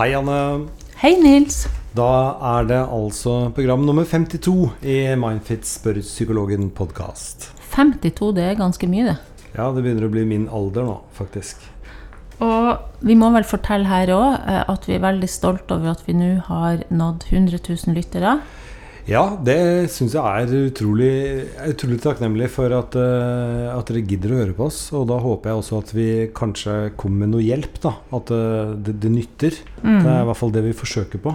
Hei, Anne. Hei, Nils. Da er det altså program nummer 52 i Mindfit spør psykologen podkast. 52, det er ganske mye, det. Ja, det begynner å bli min alder nå, faktisk. Og vi må vel fortelle her òg at vi er veldig stolt over at vi nå har nådd 100 000 lyttere. Ja, det syns jeg er utrolig, utrolig takknemlig for at, uh, at, dere gidder å høre på oss. Og da håper jeg også at vi kanskje kommer med noe hjelp. da, At uh, det, det, nytter. Mm. Det er i hvert fall det vi forsøker på.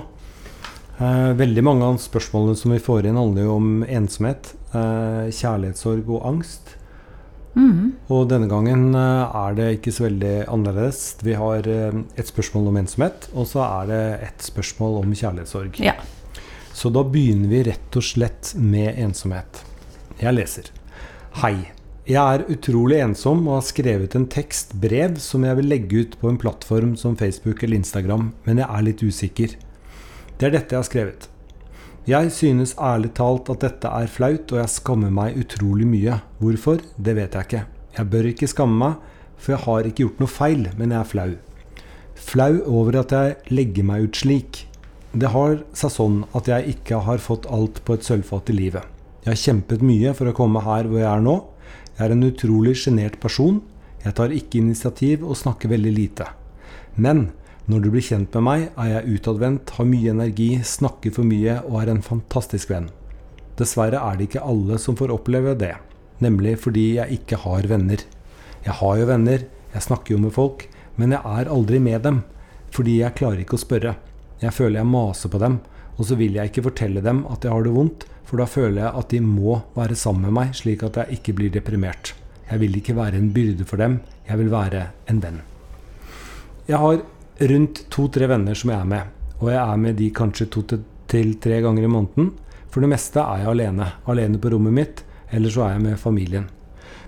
Uh, veldig mange av spørsmålene som vi får inn, handler jo om ensomhet, kjærlighetssorg og angst. Mm. Og denne gangen er det ikke så veldig annerledes. Vi har et spørsmål om ensomhet, og så er det et spørsmål om kjærlighetssorg. Ja. Så da begynner vi rett og slett med ensomhet. Jeg leser. Hei. Jeg er utrolig ensom og har skrevet en tekst, brev, som jeg vil legge ut på en plattform som Facebook eller Instagram, men jeg er litt usikker. Det er dette jeg har skrevet. Jeg synes ærlig talt at dette er flaut, og jeg skammer meg utrolig mye. Hvorfor? Det vet jeg ikke. Jeg bør ikke skamme meg, for jeg har ikke gjort noe feil, men jeg er flau. Flau over at jeg legger meg ut slik. Det har seg sånn at jeg ikke har fått alt på et sølvfat i livet. Jeg har kjempet mye for å komme her hvor jeg er nå. Jeg er en utrolig sjenert person. Jeg tar ikke initiativ og snakker veldig lite. Men når du blir kjent med meg, er jeg utadvendt, har mye energi, snakker for mye og er en fantastisk venn. Dessverre er det ikke alle som får oppleve det, nemlig fordi jeg ikke har venner. Jeg har jo venner, jeg snakker jo med folk, men jeg er aldri med dem, fordi jeg klarer ikke å spørre. Jeg føler jeg maser på dem, og så vil jeg ikke fortelle dem at jeg har det vondt, for da føler jeg at de må være sammen med meg, slik at jeg ikke blir deprimert. Jeg vil ikke være en byrde for dem, jeg vil være en venn. Jeg har rundt to-tre venner som jeg er med, og jeg er med de kanskje to til tre ganger i måneden. For det meste er jeg alene, alene på rommet mitt, eller så er jeg med familien.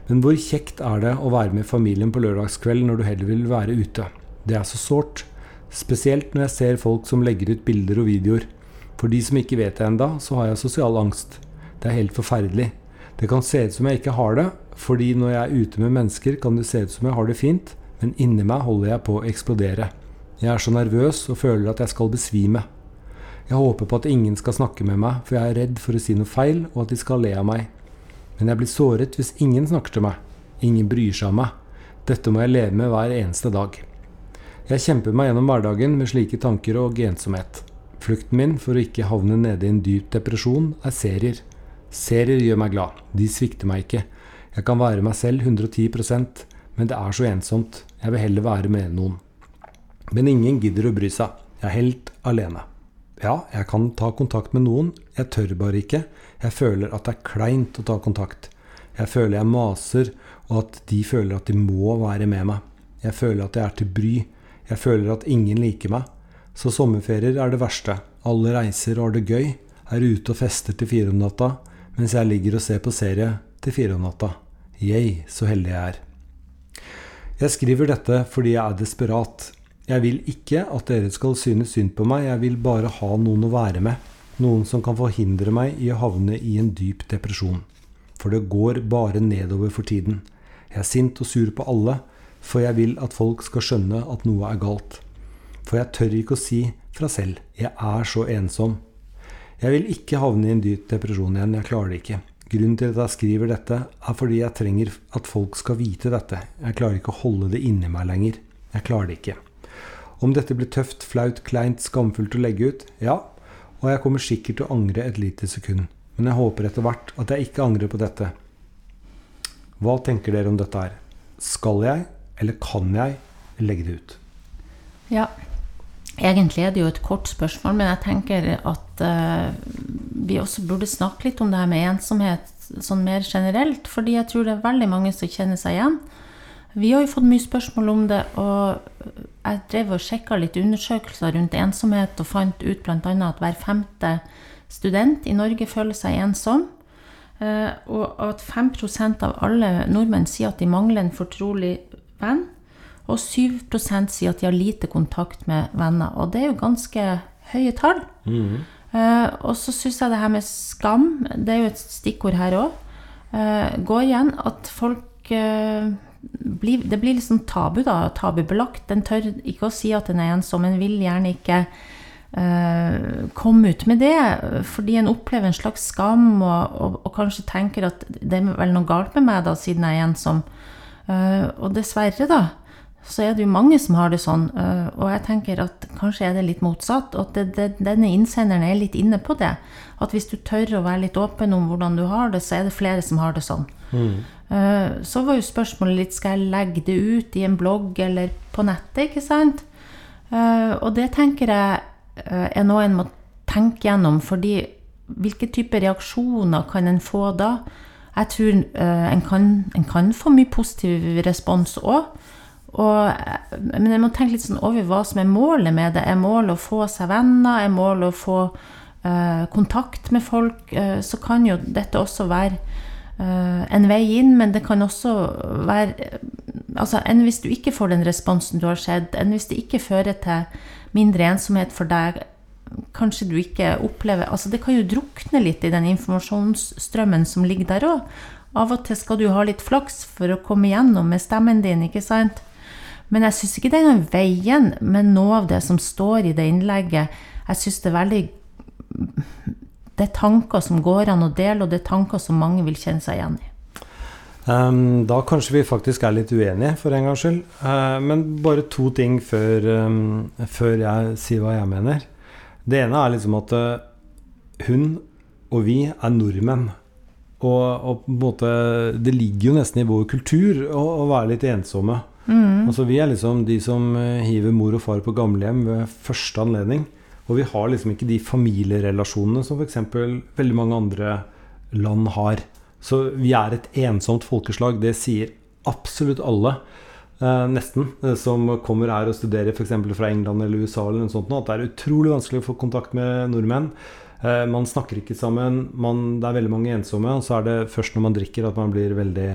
Men hvor kjekt er det å være med familien på lørdagskveld når du heller vil være ute? Det er så sårt. Spesielt når jeg ser folk som legger ut bilder og videoer. For de som ikke vet det enda, så har jeg sosial angst. Det er helt forferdelig. Det kan se ut som jeg ikke har det, fordi når jeg er ute med mennesker, kan det se ut som jeg har det fint, men inni meg holder jeg på å eksplodere. Jeg er så nervøs og føler at jeg skal besvime. Jeg håper på at ingen skal snakke med meg, for jeg er redd for å si noe feil, og at de skal le av meg. Men jeg blir såret hvis ingen snakker til meg. Ingen bryr seg om meg. Dette må jeg leve med hver eneste dag. Jeg kjemper meg gjennom hverdagen med slike tanker og ensomhet. Flukten min for å ikke havne nede i en dyp depresjon er serier. Serier gjør meg glad. De svikter meg ikke. Jeg kan være meg selv 110% men det er så ensomt. Jeg vil heller være med noen. Men ingen gidder å bry seg. Jeg er helt alene. Ja, jeg kan ta kontakt med noen. Jeg tør bare ikke. Jeg føler at det er kleint å ta kontakt. Jeg føler jeg maser, og at de føler at de må være med meg. Jeg føler at jeg er til bry. Jeg føler at ingen liker meg. Så sommerferier er det verste. Alle reiser og har det gøy. Er ute og fester til fire om natta, mens jeg ligger og ser på serie til fire om natta. Yay, så heldig jeg er. Jeg skriver dette fordi jeg er desperat. Jeg vil ikke at dere skal synes synd på meg, jeg vil bare ha noen å være med. Noen som kan forhindre meg i å havne i en dyp depresjon. For det går bare nedover for tiden. Jeg er sint og sur på alle, for jeg vil at folk skal skjønne at noe er galt. For jeg tør ikke å si fra selv 'jeg er så ensom'. Jeg vil ikke havne i en dyp depresjon igjen, jeg klarer det ikke. Grunnen til at jeg skriver dette, er fordi jeg trenger at folk skal vite dette. Jeg klarer ikke å holde det inni meg lenger. Jeg klarer det ikke. Om dette blir tøft, flaut, kleint, skamfullt å legge ut, ja, og jeg kommer sikkert til å angre et lite sekund. Men jeg håper etter hvert at jeg ikke angrer på dette. Hva tenker dere om dette her? Skal jeg, eller kan jeg legge det ut? Ja. Egentlig er det jo et kort spørsmål, men jeg tenker at uh, vi også burde snakke litt om det her med ensomhet sånn mer generelt. Fordi jeg tror det er veldig mange som kjenner seg igjen. Vi har jo fått mye spørsmål om det, og jeg drev og sjekka litt undersøkelser rundt ensomhet og fant ut bl.a. at hver femte student i Norge føler seg ensom. Uh, og at 5% av alle nordmenn sier at de mangler en fortrolig venn. Og 7% sier at de har lite kontakt med venner. Og det er jo ganske høye tall. Mm. Uh, og så syns jeg det her med skam, det er jo et stikkord her òg, uh, eh, går igjen. At folk uh, blir, det blir liksom tabu, da. Tabubelagt. En tør ikke å si at en er ensom, en vil gjerne ikke komme ut med det, fordi en opplever en slags skam, og, og, og, kanskje tenker at det er vel noe galt med meg, da, siden jeg er ensom. Uh, og dessverre, da, så er det jo mange som har det sånn. Uh, og jeg tenker at kanskje er det litt motsatt. Og at det, det, denne innsenderen er litt inne på det. At hvis du tør å være litt åpen om hvordan du har det, så er det flere som har det sånn. Mm. Eh, så var jo spørsmålet litt skal jeg legge det ut i en blogg eller på nettet, ikke sant? Eh, og det tenker jeg eh, er noe en må tenke gjennom, fordi hvilke typer reaksjoner kan en få da? Jeg tror en kan, en kan få mye positiv respons òg. Men jeg må tenke litt sånn over hva som er målet med det. Er målet å få seg venner? Er målet å få uh, kontakt med folk? Uh, så kan jo dette også være uh, en vei inn, men det kan også være altså Enn hvis du ikke får den responsen du har sett, enn hvis det ikke fører til mindre ensomhet for deg, kanskje du ikke opplever altså Det kan jo drukne litt i den informasjonsstrømmen som ligger der òg. Av og til skal du ha litt flaks for å komme gjennom med stemmen din, ikke sant? Men jeg syns ikke det er noen veien med noe av det som står i det innlegget. Jeg syns det er veldig det er tanker som går an å dele, og det er tanker som mange vil kjenne seg igjen i. Um, da kanskje vi faktisk er litt uenige, for en gangs skyld. Uh, men bare to ting før, um, før, jeg sier hva jeg mener. Det ene er liksom at uh, hun og vi er nordmenn. Og, og, på en måte Det ligger jo nesten i vår kultur å, å være litt ensomme. Mm. Altså Vi er liksom de som eh, hiver mor og far på gamlehjem ved første anledning. Og vi har liksom ikke de familierelasjonene som f.eks. veldig mange andre land har. Så vi er et ensomt folkeslag. Det sier absolutt alle. Eh, nesten, eh, som kommer her og studerer f.eks. fra England eller USA, eller noe sånt, at det er utrolig vanskelig å få kontakt med nordmenn. Eh, man snakker ikke sammen. Man, det er veldig mange ensomme. Og så er det først når man drikker at man blir veldig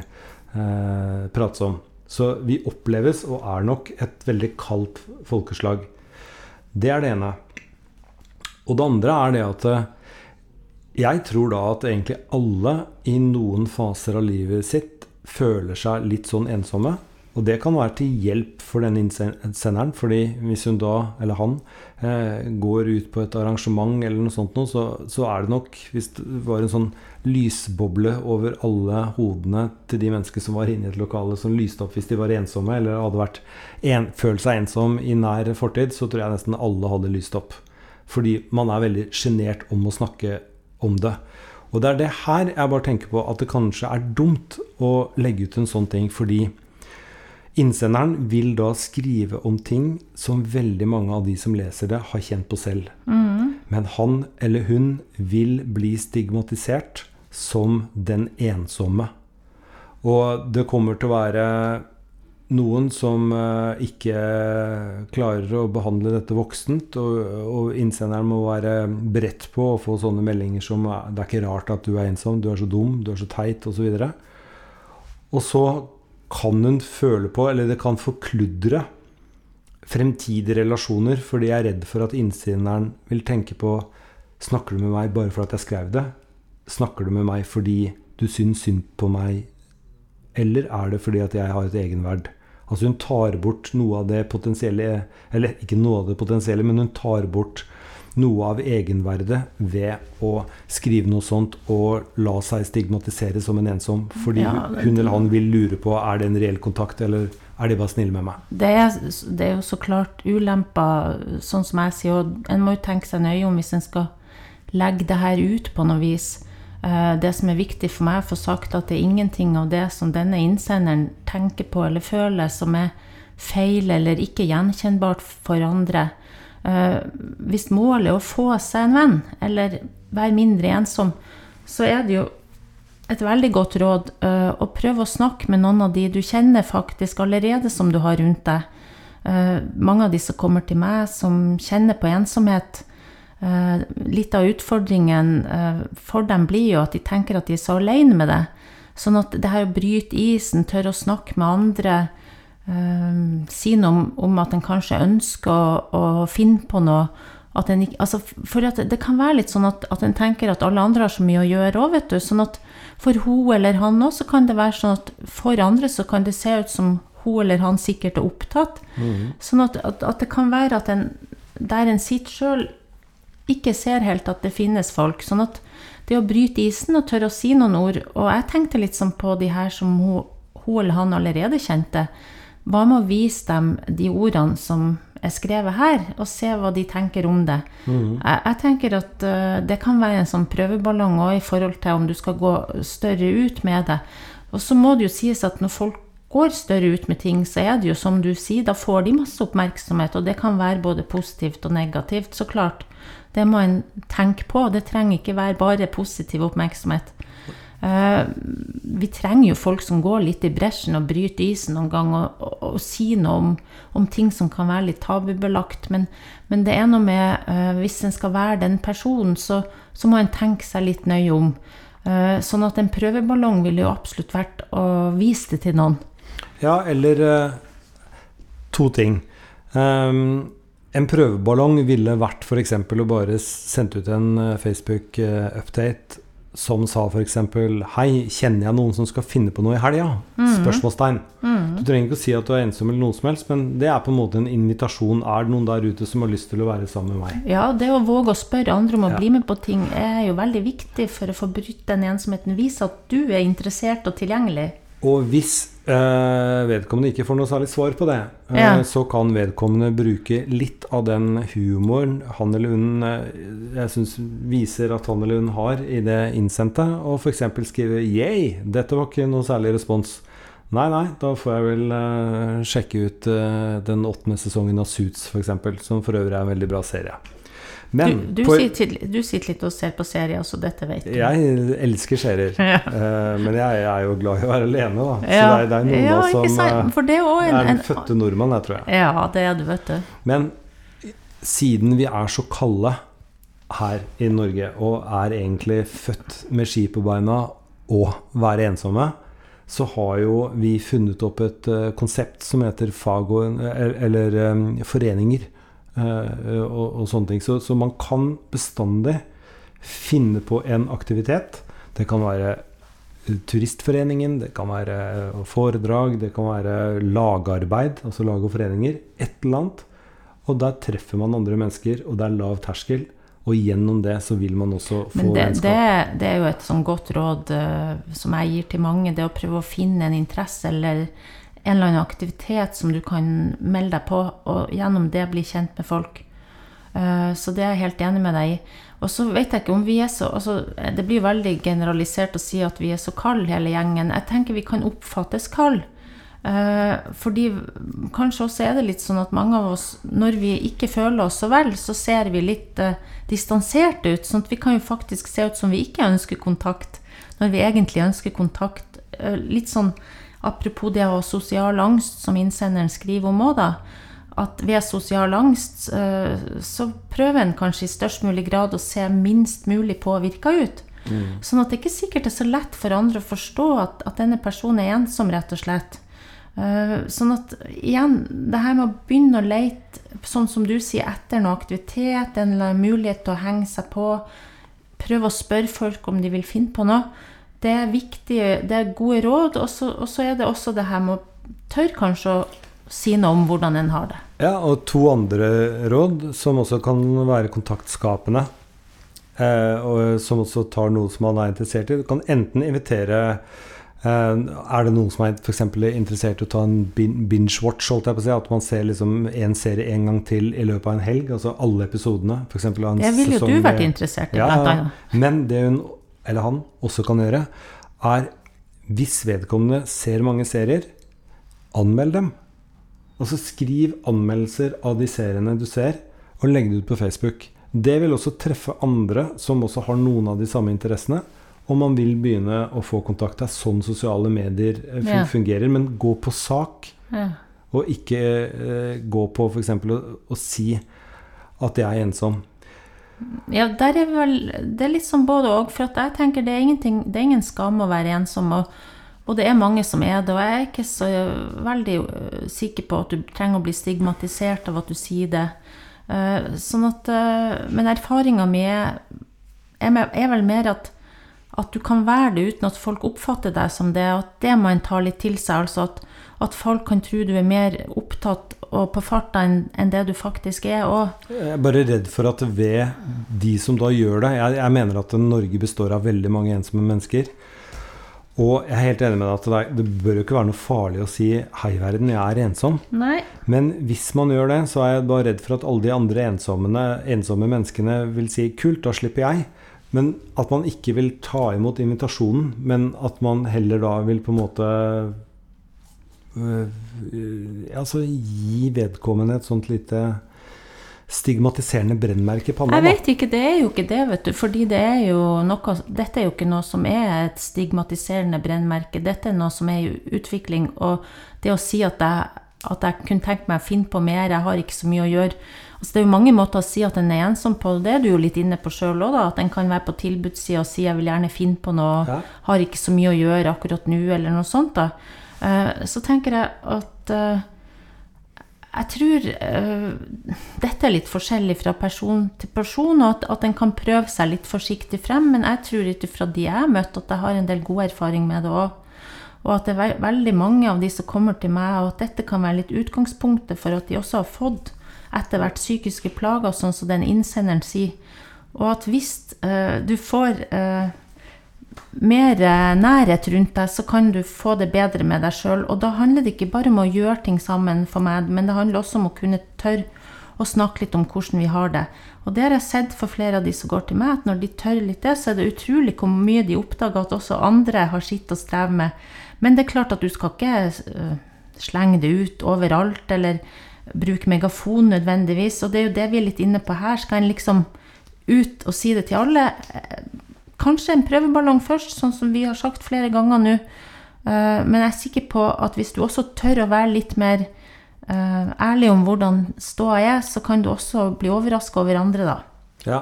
pratsom. Så vi oppleves og er nok et veldig kaldt folkeslag. Det er det ene. Og det andre er det at jeg tror da at egentlig alle i noen faser av livet sitt føler seg litt sånn ensomme. Og det kan være til hjelp for den innsenderen, fordi hvis hun da, eller han, eh, går ut på et arrangement eller noe sånt, så, så, er det nok Hvis det var en sånn lysboble over alle hodene til de mennesker som var inne i et lokale, som lyste opp hvis de var ensomme, eller hadde vært en, følt seg ensom i nær fortid, så tror jeg nesten alle hadde lyst opp. Fordi man er veldig sjenert om å snakke om det. Og det er det her jeg bare tenker på at det kanskje er dumt å legge ut en sånn ting, fordi innsenderen vil da skrive om ting som veldig mange av de som leser det, har kjent på selv. Mm. Men han eller hun vil bli stigmatisert som den ensomme. Og det kommer til å være noen som uh, ikke klarer å behandle dette voksent, og, og, innsenderen må være beredt på å få sånne meldinger som uh, 'Det er ikke rart at du er ensom. Du er så dum. Du er så teit.' osv. Og, så og så kan hun føle på, eller det kan forkludre, fremtidige relasjoner, fordi jeg er redd for at innsenderen vil tenke på 'Snakker du med meg bare for at jeg skrev det?' 'Snakker du med meg fordi du syns synd på meg?' Eller er det fordi at jeg har et egenverd? Altså hun tar bort noe av det potensielle Eller ikke noe av det potensielle, men hun tar bort noe av egenverdet ved å skrive noe sånt og la seg stigmatisere som en ensom. Fordi ja, hun eller han vil lure på er det en reell kontakt, eller er de bare snille med meg. Det er, det er jo så klart ulemper, sånn som jeg sier. Og en må jo tenke seg nøye om hvis en skal legge det her ut på noe vis. Eh, det som er viktig for meg å få sagt, at det er ingenting av det som denne innsenderen tenker på eller føler, som er feil eller ikke gjenkjennbart for andre. Eh, hvis målet er å få seg en venn, eller være mindre ensom, så er det jo et veldig godt råd eh, å prøve å snakke med noen av de du kjenner faktisk allerede som du har rundt deg. Mange av de som kommer til meg, som kjenner på ensomhet, Eh, litt av utfordringen eh, for dem blir jo at de tenker at de er så alene med det. Sånn at det her å bryte isen, tørre å snakke med andre, uh, si noe om, om, at en kanskje ønsker å, å, finne på noe, at en, altså, for at det kan være litt sånn at, at en tenker at alle andre har så mye å gjøre òg, vet du. Sånn at for hun eller han òg, så kan det være sånn at for andre så kan det se ut som hun eller han sikkert er opptatt. Sånn at, at, at det kan være at en der en sitter sjøl, ikke ser helt at det finnes folk. Sånn at det å bryte isen og tørre å si noen ord Og jeg tenkte litt sånn på de her som hun, hun eller han allerede kjente. Hva med å vise dem de ordene som er skrevet her, og se hva de tenker om det? Jeg, jeg tenker at uh, det kan være en sånn prøveballong òg i forhold til om du skal gå større ut med det. Og så må det jo sies at når folk går større ut med ting, så er det jo som du sier, da får de masse oppmerksomhet, og det kan være både positivt og negativt, så klart. Det må en tenke på. Det trenger ikke være bare positiv oppmerksomhet. Eh, vi trenger jo folk som går litt i bresjen og bryter isen noen gang, og, og, og sier noe om, om ting som kan være litt tabubelagt. Men, men det er noe med uh, Hvis en skal være den personen, så, så må en tenke seg litt nøye om. Uh, sånn at en prøveballong ville jo absolutt vært å vise det til noen. Ja, eller uh, to ting. Um, en prøveballong ville vært f.eks. å bare sendt ut en Facebook-update som sa f.eks.: Hei, kjenner jeg noen som skal finne på noe i helga? Spørsmålstegn. Du trenger ikke å si at du er ensom, eller noe som helst, men det er på en måte en invitasjon. Er det noen der ute som har lyst til å være sammen med meg? Ja, det å våge å spørre andre om å Ja. bli med på ting er jo veldig viktig for å få brutt den ensomheten. Vise at du er interessert og tilgjengelig. Og hvis eh, vedkommende ikke får noe særlig svar på det, eh, Ja. så kan vedkommende bruke litt av den humoren han eller hun eh, jeg synes viser at han eller hun har i det innsendte, og f.eks. skrive 'yay, dette var ikke noe særlig respons'. Nei, nei, da får jeg vel eh, sjekke ut eh, den åttende sesongen av Suits, f.eks., som for øvrig er en veldig bra serie. Men Du, du, på- sitter, du sitter litt og ser på serier, så dette vet du. jeg elsker serier, Ja. Uh, men jeg er jo glad i å være alene, da. Så Ja, det er, det er noen ja, av som sant? eh, For det er en, er den en fødte nordmann, jeg tror jeg. Ja, det er du, vet du. Men siden vi er så kalde her i Norge, og er egentlig født med ski på beina og være ensomme, så har jo vi funnet opp et uh, konsept som heter fag og, eller, eller um, foreninger eh, og, og sånne ting. Så, så man kan bestandig finne på en aktivitet. Det kan være eh, Turistforeningen, det kan være eh, foredrag, det kan være lagarbeid, altså lag og foreninger. Et eller annet. Og der treffer man andre mennesker, og det er lav terskel. Og gjennom det så vil man også få Men det, vennskap. det, det er jo et sånn godt råd uh, som jeg gir til mange. Det å prøve å finne en interesse eller en eller annen aktivitet som du kan melde deg på, og gjennom det bli kjent med folk. Eh, så det er jeg helt enig med deg i. Og så vet jeg ikke om vi er så altså, Det blir veldig generalisert å si at vi er så kalde hele gjengen. Jeg tenker vi kan oppfattes kalde. Eh, fordi kanskje også er det litt sånn at mange av oss, når vi ikke føler oss så vel, så ser vi litt distanserte distansert ut. Sånn at vi kan jo faktisk se ut som vi ikke ønsker kontakt, når vi egentlig ønsker kontakt. Eh, litt sånn apropos det å ha sosial angst, som innsenderen skriver om òg. At ved sosial angst eh, så prøver en kanskje i størst mulig grad å se minst mulig påvirka ut. Sånn at det ikke sikkert er så lett for andre å forstå at, at denne personen er ensom, rett og slett. Eh, sånn at igjen, det her med å begynne å lete, sånn som du sier, etter noe aktivitet, en mulighet til å henge seg på, prøve å spørre folk om de vil finne på noe, det er viktige, det er gode råd, og så og så er det også det her med å tørre kanskje å si noe om hvordan en har det. Ja, og to andre råd som også kan være kontaktskapende, eh, og som også tar noe som man er interessert i. Du kan enten invitere eh, Er det noen som er for interessert i å ta en binge-watch, jeg si? At man ser liksom en serie en gang til i løpet av en helg? Altså alle episodene? For av en Det ville jo du vært interessert i, Ja, blant ja. annet. Men det hun, eller han, også kan gjøre, er hvis vedkommende ser mange serier, anmeld dem. Altså skriv anmeldelser av de seriene du ser, og legg det ut på Facebook. Det vil også treffe andre som også har noen av de samme interessene. Og man vil begynne å få kontakt. Det er sånn sosiale medier fungerer. Ja. Men gå på sak, Ja. og ikke eh, gå på f.eks. Å, å si at jeg er ensom. Ja, der er vel Det er litt sånn både og. For jeg tenker det er, det er ingen skam å være ensom. Og, og det er mange som er det. Og jeg er ikke så veldig øh, sikker på at du trenger å bli stigmatisert av at du sier det. Eh, sånn at, eh, men erfaringa mi er, er vel mer at, at du kan være det uten at folk oppfatter deg som det. At det må en ta litt til seg. Altså at, at folk kan tro du er mer opptatt og på farta enn det du faktisk er. òg. Jeg er bare redd for at ved de som da gjør det Jeg, jeg mener at Norge består av veldig mange ensomme mennesker. Og jeg er helt enig med deg at det, er- det bør jo ikke være noe farlig å si 'hei, verden, jeg er ensom'. nei, Men hvis man gjør det, så er jeg bare redd for at alle de andre ensomme, menneskene vil si 'kult, da slipper jeg'. Men at man ikke vil ta imot invitasjonen, men at man heller da vil på en måte Altså gi vedkommende et sånt lite stigmatiserende brennmerke i panna. Jeg vet ikke, det er jo ikke det, vet du. Fordi det er jo noe Dette er jo ikke noe som er et stigmatiserende brennmerke. Dette er noe som er i utvikling. Og det å si at jeg, at jeg kunne tenkt meg å finne på mer, jeg har ikke så mye å gjøre altså Det er jo mange måter å si at en er ensom på. Det er du jo litt inne på sjøl òg. At en kan være på tilbudssida og si jeg vil gjerne finne på noe, Ja. har ikke så mye å gjøre akkurat nå, eller noe sånt. da. Eh, Så tenker jeg at eh, jeg tror eh, dette er litt forskjellig fra person til person, og at, at en kan prøve seg litt forsiktig frem. Men jeg tror ut ifra de jeg har møtt, at jeg har en del god erfaring med det òg. Og at det er ve veldig mange av de som kommer til meg, og at dette kan være litt utgangspunktet for at de også har fått etter hvert psykiske plager, sånn som den innsenderen sier. Og at hvis uh, du får eh, mer eh, nærhet rundt deg, så kan du få det bedre med deg sjøl. Og da handler det ikke bare om å gjøre ting sammen for meg, men det handler også om å kunne tørre å snakke litt om hvordan vi har det. Og det har jeg sett for flere av de som går til meg, at når de tør litt det, så er det utrolig hvor mye de oppdager at også andre har sitt å streve med. Men det er klart at du skal ikke eh, slenge det ut overalt, eller bruke megafon nødvendigvis. Og det er jo det vi er litt inne på her. Skal en liksom ut og si det til alle? Kanskje en prøveballong først, sånn som vi har sagt flere ganger nå. Eh, Men jeg er sikker på at hvis du også tør å være litt mer eh, ærlig om hvordan ståa er, så kan du også bli overraska over andre, da. Ja.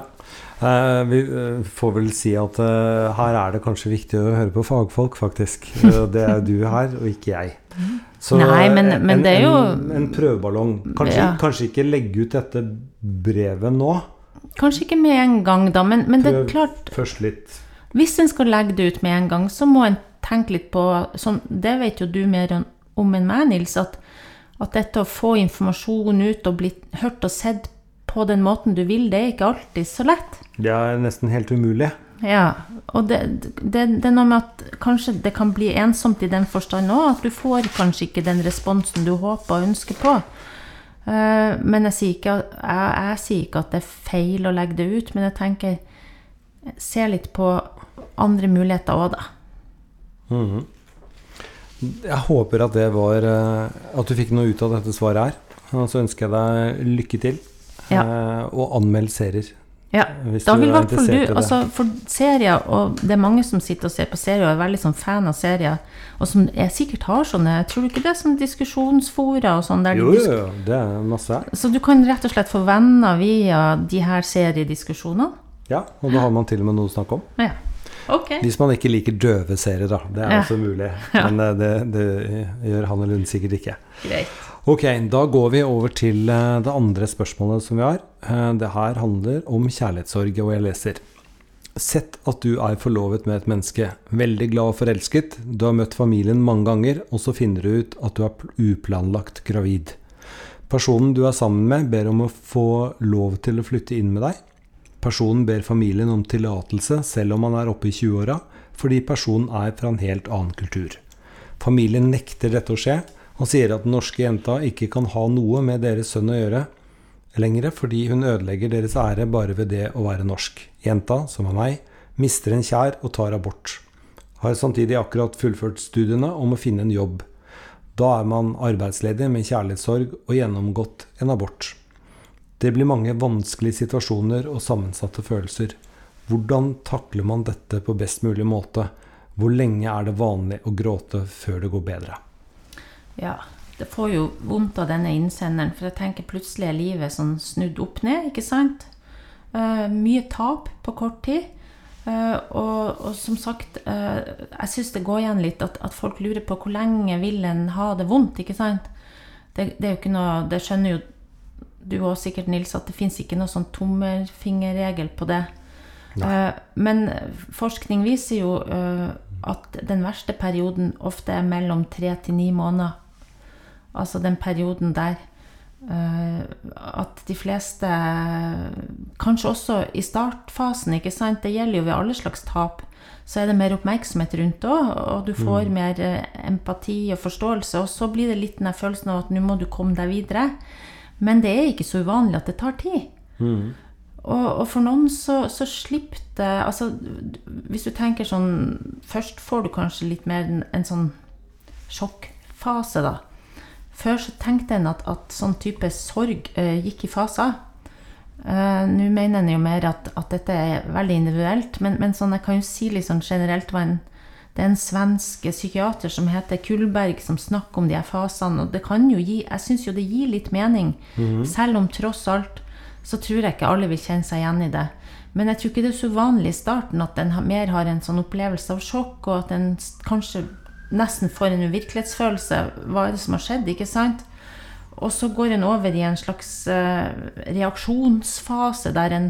Eh, vi får vel si at eh, her er det kanskje viktig å høre på fagfolk, faktisk. Det er du her, og ikke jeg. Så Nei, men- men en, det jo- en, en prøveballong. Kanskje, Ja. kanskje ikke legge ut dette brevet nå. Kanskje ikke med en gang, da, men, men det er klart først litt. Hvis en skal legge det ut med en gang, så må en tenke litt på sånn, Det vet jo du mer om- om enn meg, Nils. At, at dette å få informasjon ut og bli hørt og sett på den måten du vil, det er ikke alltid så lett. Det er nesten helt umulig. Ja, og det, det, det er noe med at kanskje det kan bli ensomt i den forstand òg, at du får kanskje ikke den responsen du håper og ønsker på. Eh, men jeg sier, ikke, jeg, jeg sier ikke at det er feil å legge det ut, men jeg tenker Se litt på andre muligheter òg, da. Mhm. Jeg håper at det var eh, At du fikk noe ut av dette svaret her. Og så ønsker jeg deg lykke til. Ja. Eh, og anmeld serier. Ja, Hvis da vil i er hvert fall du altså For serier, og det er mange som sitter og ser på serier og er veldig sånn fan av serier, og som er, sikkert har sånne Tror du ikke det er sånn diskusjonsfora og sånn? der Jo, jo, jo, det er masse. Så du kan rett og slett få venner via de her seriediskusjonene? Ja, og da har man til og med noe å snakke om. Ja. Okay. Hvis man ikke liker døve serier, da. Det er Ja. også mulig. Men eh, det, det gjør eller hun sikkert ikke. Greit. Ok, da går vi over til eh, det andre spørsmålet som vi har. Eh, Det her handler om kjærlighetssorg, og jeg leser. Sett at du er forlovet med et menneske, veldig glad og forelsket, du har møtt familien mange ganger, og så finner du ut at du er uplanlagt gravid. Personen du er sammen med, ber om å få lov til å flytte inn med deg. Personen ber familien om tillatelse selv om han er oppe i 20-åra, fordi personen er fra en helt annen kultur. Familien nekter dette å skje, og sier at den norske jenta ikke kan ha noe med deres sønn å gjøre lenger, fordi hun ødelegger deres ære bare ved det å være norsk. Jenta, som er meg, mister en kjær og tar abort. Har samtidig akkurat fullført studiene om å finne en jobb. Da er man arbeidsledig med kjærlighetssorg og gjennomgått en abort. Det blir mange vanskelige situasjoner og sammensatte følelser. Hvordan takler man dette på best mulig måte? Hvor lenge er det vanlig å gråte før det går bedre? Ja. Det får jo vondt av denne innsenderen, for jeg tenker plutselig er livet sånn snudd opp ned, ikke sant? Uh, mye tap på kort tid. Uh, og, og som sagt, uh, jeg syns det går igjen litt at, at folk lurer på hvor lenge vil en ha det vondt, ikke sant? Det, det er jo ikke noe Det skjønner jo du òg sikkert, Nils, at det fins ikke noe sånn tommelfingerregel på det. Eh, men forskning viser jo eh, at den verste perioden ofte er mellom tre til ni måneder. Altså den perioden der eh, at de fleste Kanskje også i startfasen, ikke sant. Det gjelder jo ved alle slags tap. Så er det mer oppmerksomhet rundt òg, og du får mer eh, empati og forståelse. Og så blir det litt den følelsen av at nå må du komme deg videre. Men det er ikke så uvanlig at det tar tid. Og, og for noen så, så slipper det Altså, hvis du tenker sånn Først får du kanskje litt mer en, en sånn sjokkfase, da. Før så tenkte en at, at sånn type sorg eh, gikk i faser. Eh, Nå mener en jo mer at, at dette er veldig individuelt, men, men sånn, jeg kan jo si litt sånn generelt var en, det er en svensk psykiater som heter Kullberg, som snakker om de her fasene. Og det kan jo gi Jeg syns jo det gir litt mening, selv om tross alt så tror jeg ikke alle vil kjenne seg igjen i det. Men jeg tror ikke det er så vanlig i starten at en mer har en sånn opplevelse av sjokk, og at en kanskje nesten får en uvirkelighetsfølelse. Hva er det som har skjedd? ikke sant? Og så går en over i en slags uh, reaksjonsfase der en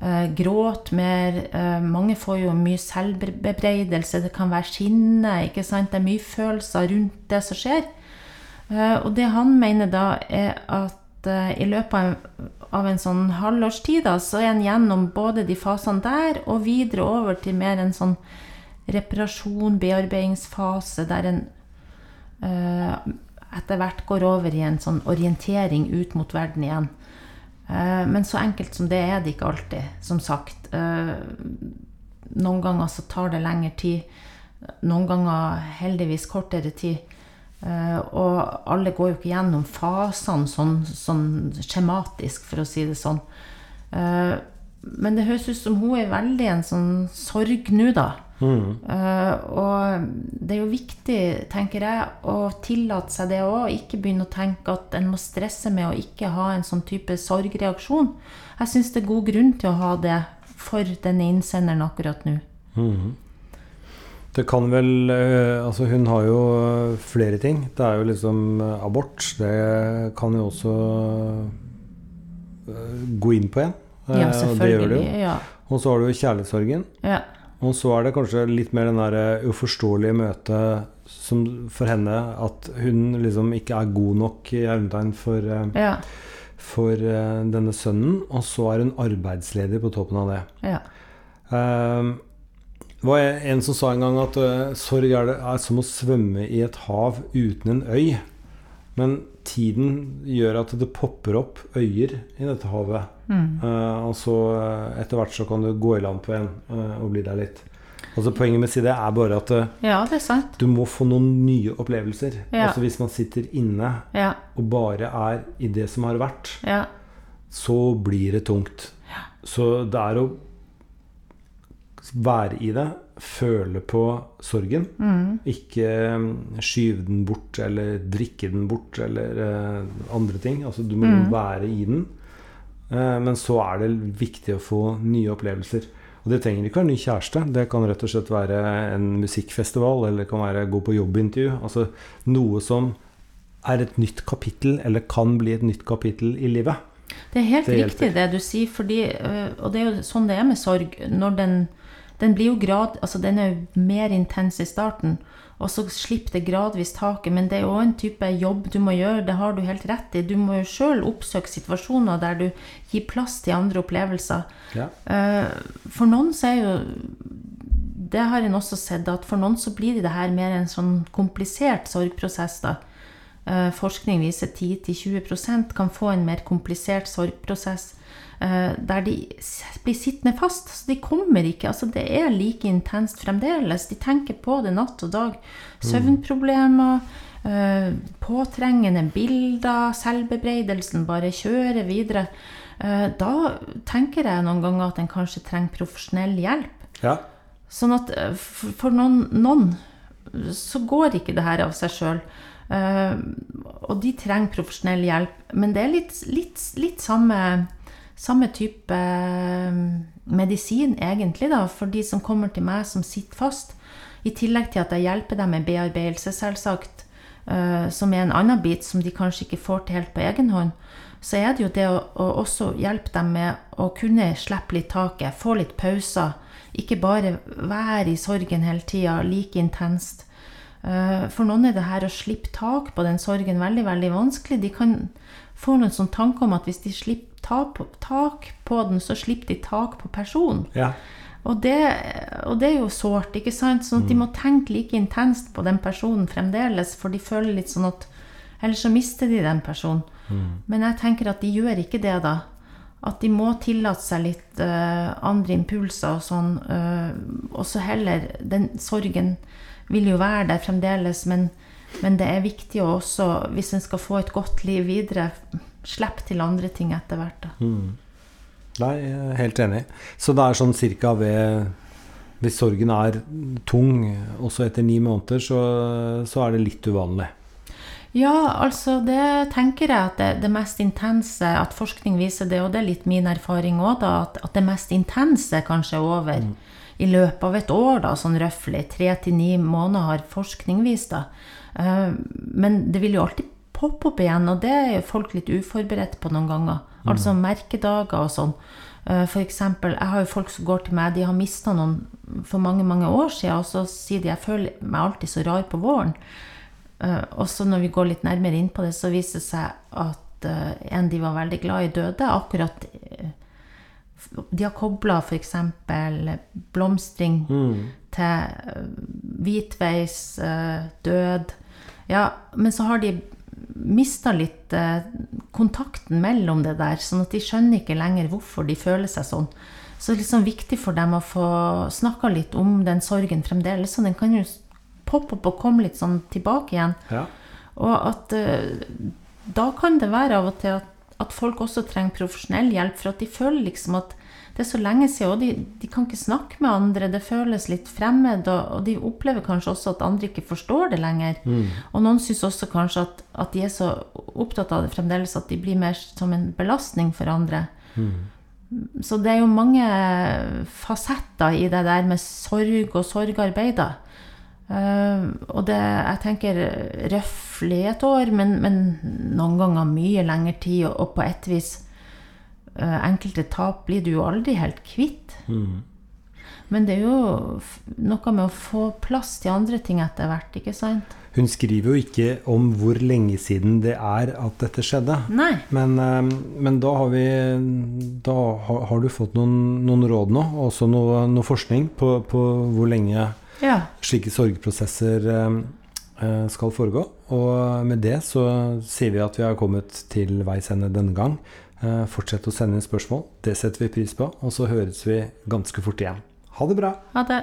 uh, gråter mer. Uh, mange får jo mye selvbebreidelse, det kan være sinne. ikke sant? Det er mye følelser rundt det som skjer. Og det han mener da, er at i løpet av, av en sånn halvårstid, da, så er en gjennom både de fasene der, og videre over til mer en sånn reparasjon, bearbeidingsfase, der en uh, etter hvert går over i en sånn orientering ut mot verden igjen. Uh, men så enkelt som det er det ikke alltid, som sagt. Uh, noen ganger så tar det lengre tid. Noen ganger heldigvis kortere tid. Og alle går jo ikke gjennom fasene sånn, sånn skjematisk, for å si det sånn. Men det høres ut som hun er veldig en sånn sorg nå, da. Eh, og det er jo viktig, tenker jeg, å tillate seg det òg. Ikke begynne å tenke at en må stresse med å ikke ha en sånn type sorgreaksjon. Jeg syns det er god grunn til å ha det for denne innsenderen akkurat nå. Det kan vel eh, Altså, hun har jo eh, flere ting. Det er jo liksom abort. Det kan jo også gå inn på en. Ja, selvfølgelig. det gjør det jo. Ja. Og så har du jo kjærlighetssorgen. Ja. Og så er det kanskje litt mer den der eh, uforståelige møtet som for henne at hun liksom ikke er god nok i hermetegn for, eh, Ja. for eh, denne sønnen. Og så er hun arbeidsledig på toppen av det. ja. Um, det var en som sa en gang at sorg er, det, er som å svømme i et hav uten en øy. Men tiden gjør at det popper opp øyer i dette havet. Mm. Uh, og så eh, etter hvert så kan du gå i land på en uh, og bli der litt. Altså Poenget med å si det er bare at uh, ja, det sant. du må få noen nye opplevelser. Ja. Altså Hvis man sitter inne Ja. og bare er i det som har vært, Ja. så blir det tungt. Så det er å være i det, føle på sorgen. Mm. Ikke mm, skyve den bort eller drikke den bort eller uh, andre ting. Altså Du må Mm. være i den. Uh, men så er det viktig å få nye opplevelser. Og det trenger ikke være ny kjæreste. Det kan rett og slett være en musikkfestival, eller det kan være gå på jobbintervju. Altså noe som er et nytt kapittel, eller kan bli et nytt kapittel i livet. Det er helt Det riktig det du sier, fordi, øh, og det er jo sånn det er med sorg. Når den, den blir jo grad, altså den er jo mer intens i starten, og så slipper det gradvis taket. Men det er jo en type jobb du må gjøre, det har du helt rett i. Du må jo sjøl oppsøke situasjoner der du gir plass til andre opplevelser. Ja. Eh, For noen så er jo Det har en også sett, at for noen så blir det her mer en sånn komplisert sorgprosess. da. Eh, Forskning viser 10-20 kan få en mer komplisert sorgprosess. Eh, Der de blir sittende fast. Så de kommer ikke. altså Det er like intenst fremdeles. De tenker på det natt og dag. Søvnproblemer, eh, påtrengende bilder, selvbebreidelsen bare kjører videre. Eh, Da tenker jeg noen ganger at en kanskje trenger profesjonell hjelp. ja. Sånn at for for noen, noen så går ikke det her av seg sjøl. og de trenger profesjonell hjelp. Men det er litt, litt, litt samme, samme type eh, medisin, egentlig, da, for de som kommer til meg som sitter fast. I tillegg til at jeg hjelper dem med bearbeidelse, selvsagt, eh, som er en annen bit som de kanskje ikke får til helt på egen hånd. så er det jo det å, å også hjelpe dem med å kunne slippe litt taket, få litt pauser. Ikke bare være i sorgen hele tida, like intenst. Eh, for noen er det her å slippe tak på den sorgen veldig, veldig vanskelig. De kan få noen sånn tanker om at hvis de slipper tak på den, så slipper de tak på personen. Ja. Og det, og det, er jo sårt, ikke sant? Sånn at de må tenke like intenst på den personen fremdeles, for de føler litt sånn at Ellers så mister de den personen. Mm. Men jeg tenker at de gjør ikke det, da. At de må tillate seg litt uh, andre impulser og sånn. Uh, og så heller Den sorgen vil jo være der fremdeles, men, men det er viktig å også, hvis en skal få et godt liv videre, slippe til andre ting etter hvert. da. Mm. Nei, jeg er helt enig. Så det er sånn cirka ved Hvis sorgen er tung også etter ni måneder, så, så er det litt uvanlig. Ja, altså det tenker jeg at det, det, mest intense At forskning viser det, og det er litt min erfaring òg, da, at, at, det mest intense kanskje er over mm. i løpet av et år, da, sånn røftlig. Tre til ni måneder har forskning vist, da. Uh, men det vil jo alltid poppe opp igjen, og det er folk litt uforberedt på noen ganger. Mm. Altså merkedager og sånn. F.eks. for eksempel, jeg har jo folk som går til meg, de har mista noen for mange, mange år siden, og så sier de jeg føler meg alltid så rar på våren. Uh, og så når vi går litt nærmere inn på det, så viser det seg at en de var veldig glad i, døde. Akkurat De har kobla f.eks. blomstring mm. til hvitveis, død. Ja, men så har de mista litt eh, kontakten mellom det der, sånn at de skjønner ikke lenger hvorfor de føler seg sånn. Så det er liksom viktig for dem å få snakka litt om den sorgen fremdeles. Så den kan jo poppe opp og komme litt sånn tilbake igjen. Ja. Og at eh, da kan det være av og til at, at folk også trenger profesjonell hjelp, for at de føler liksom at det er så lenge siden, og de, de, kan ikke snakke med andre. Det føles litt fremmed, og, og de opplever kanskje også at andre ikke forstår det lenger. Mm. Og noen syns også kanskje at, at, de er så opptatt av det fremdeles at de blir mer som en belastning for andre. Mm. Så det er jo mange fasetter i det der med sorg og sorgarbeid. Uh, og det, jeg tenker røftlig et år, men, men, noen ganger mye lengre tid, og, og på et vis enkelte tap blir du jo aldri helt kvitt. Mm. Men det er jo noe med å få plass til andre ting etter hvert, ikke sant? Hun skriver jo ikke om hvor lenge siden det er at dette skjedde. Nei. Men, eh, men da, har, vi, da har, du fått noen, noen råd nå, og også noe, noe forskning på, på, hvor lenge ja. slike sorgprosesser eh, skal foregå. Og med det så sier vi at vi har kommet til veis ende denne gang. Eh, fortsett å sende inn spørsmål. Det setter vi pris på. Og så høres vi ganske fort igjen. Ha det bra. Ha det.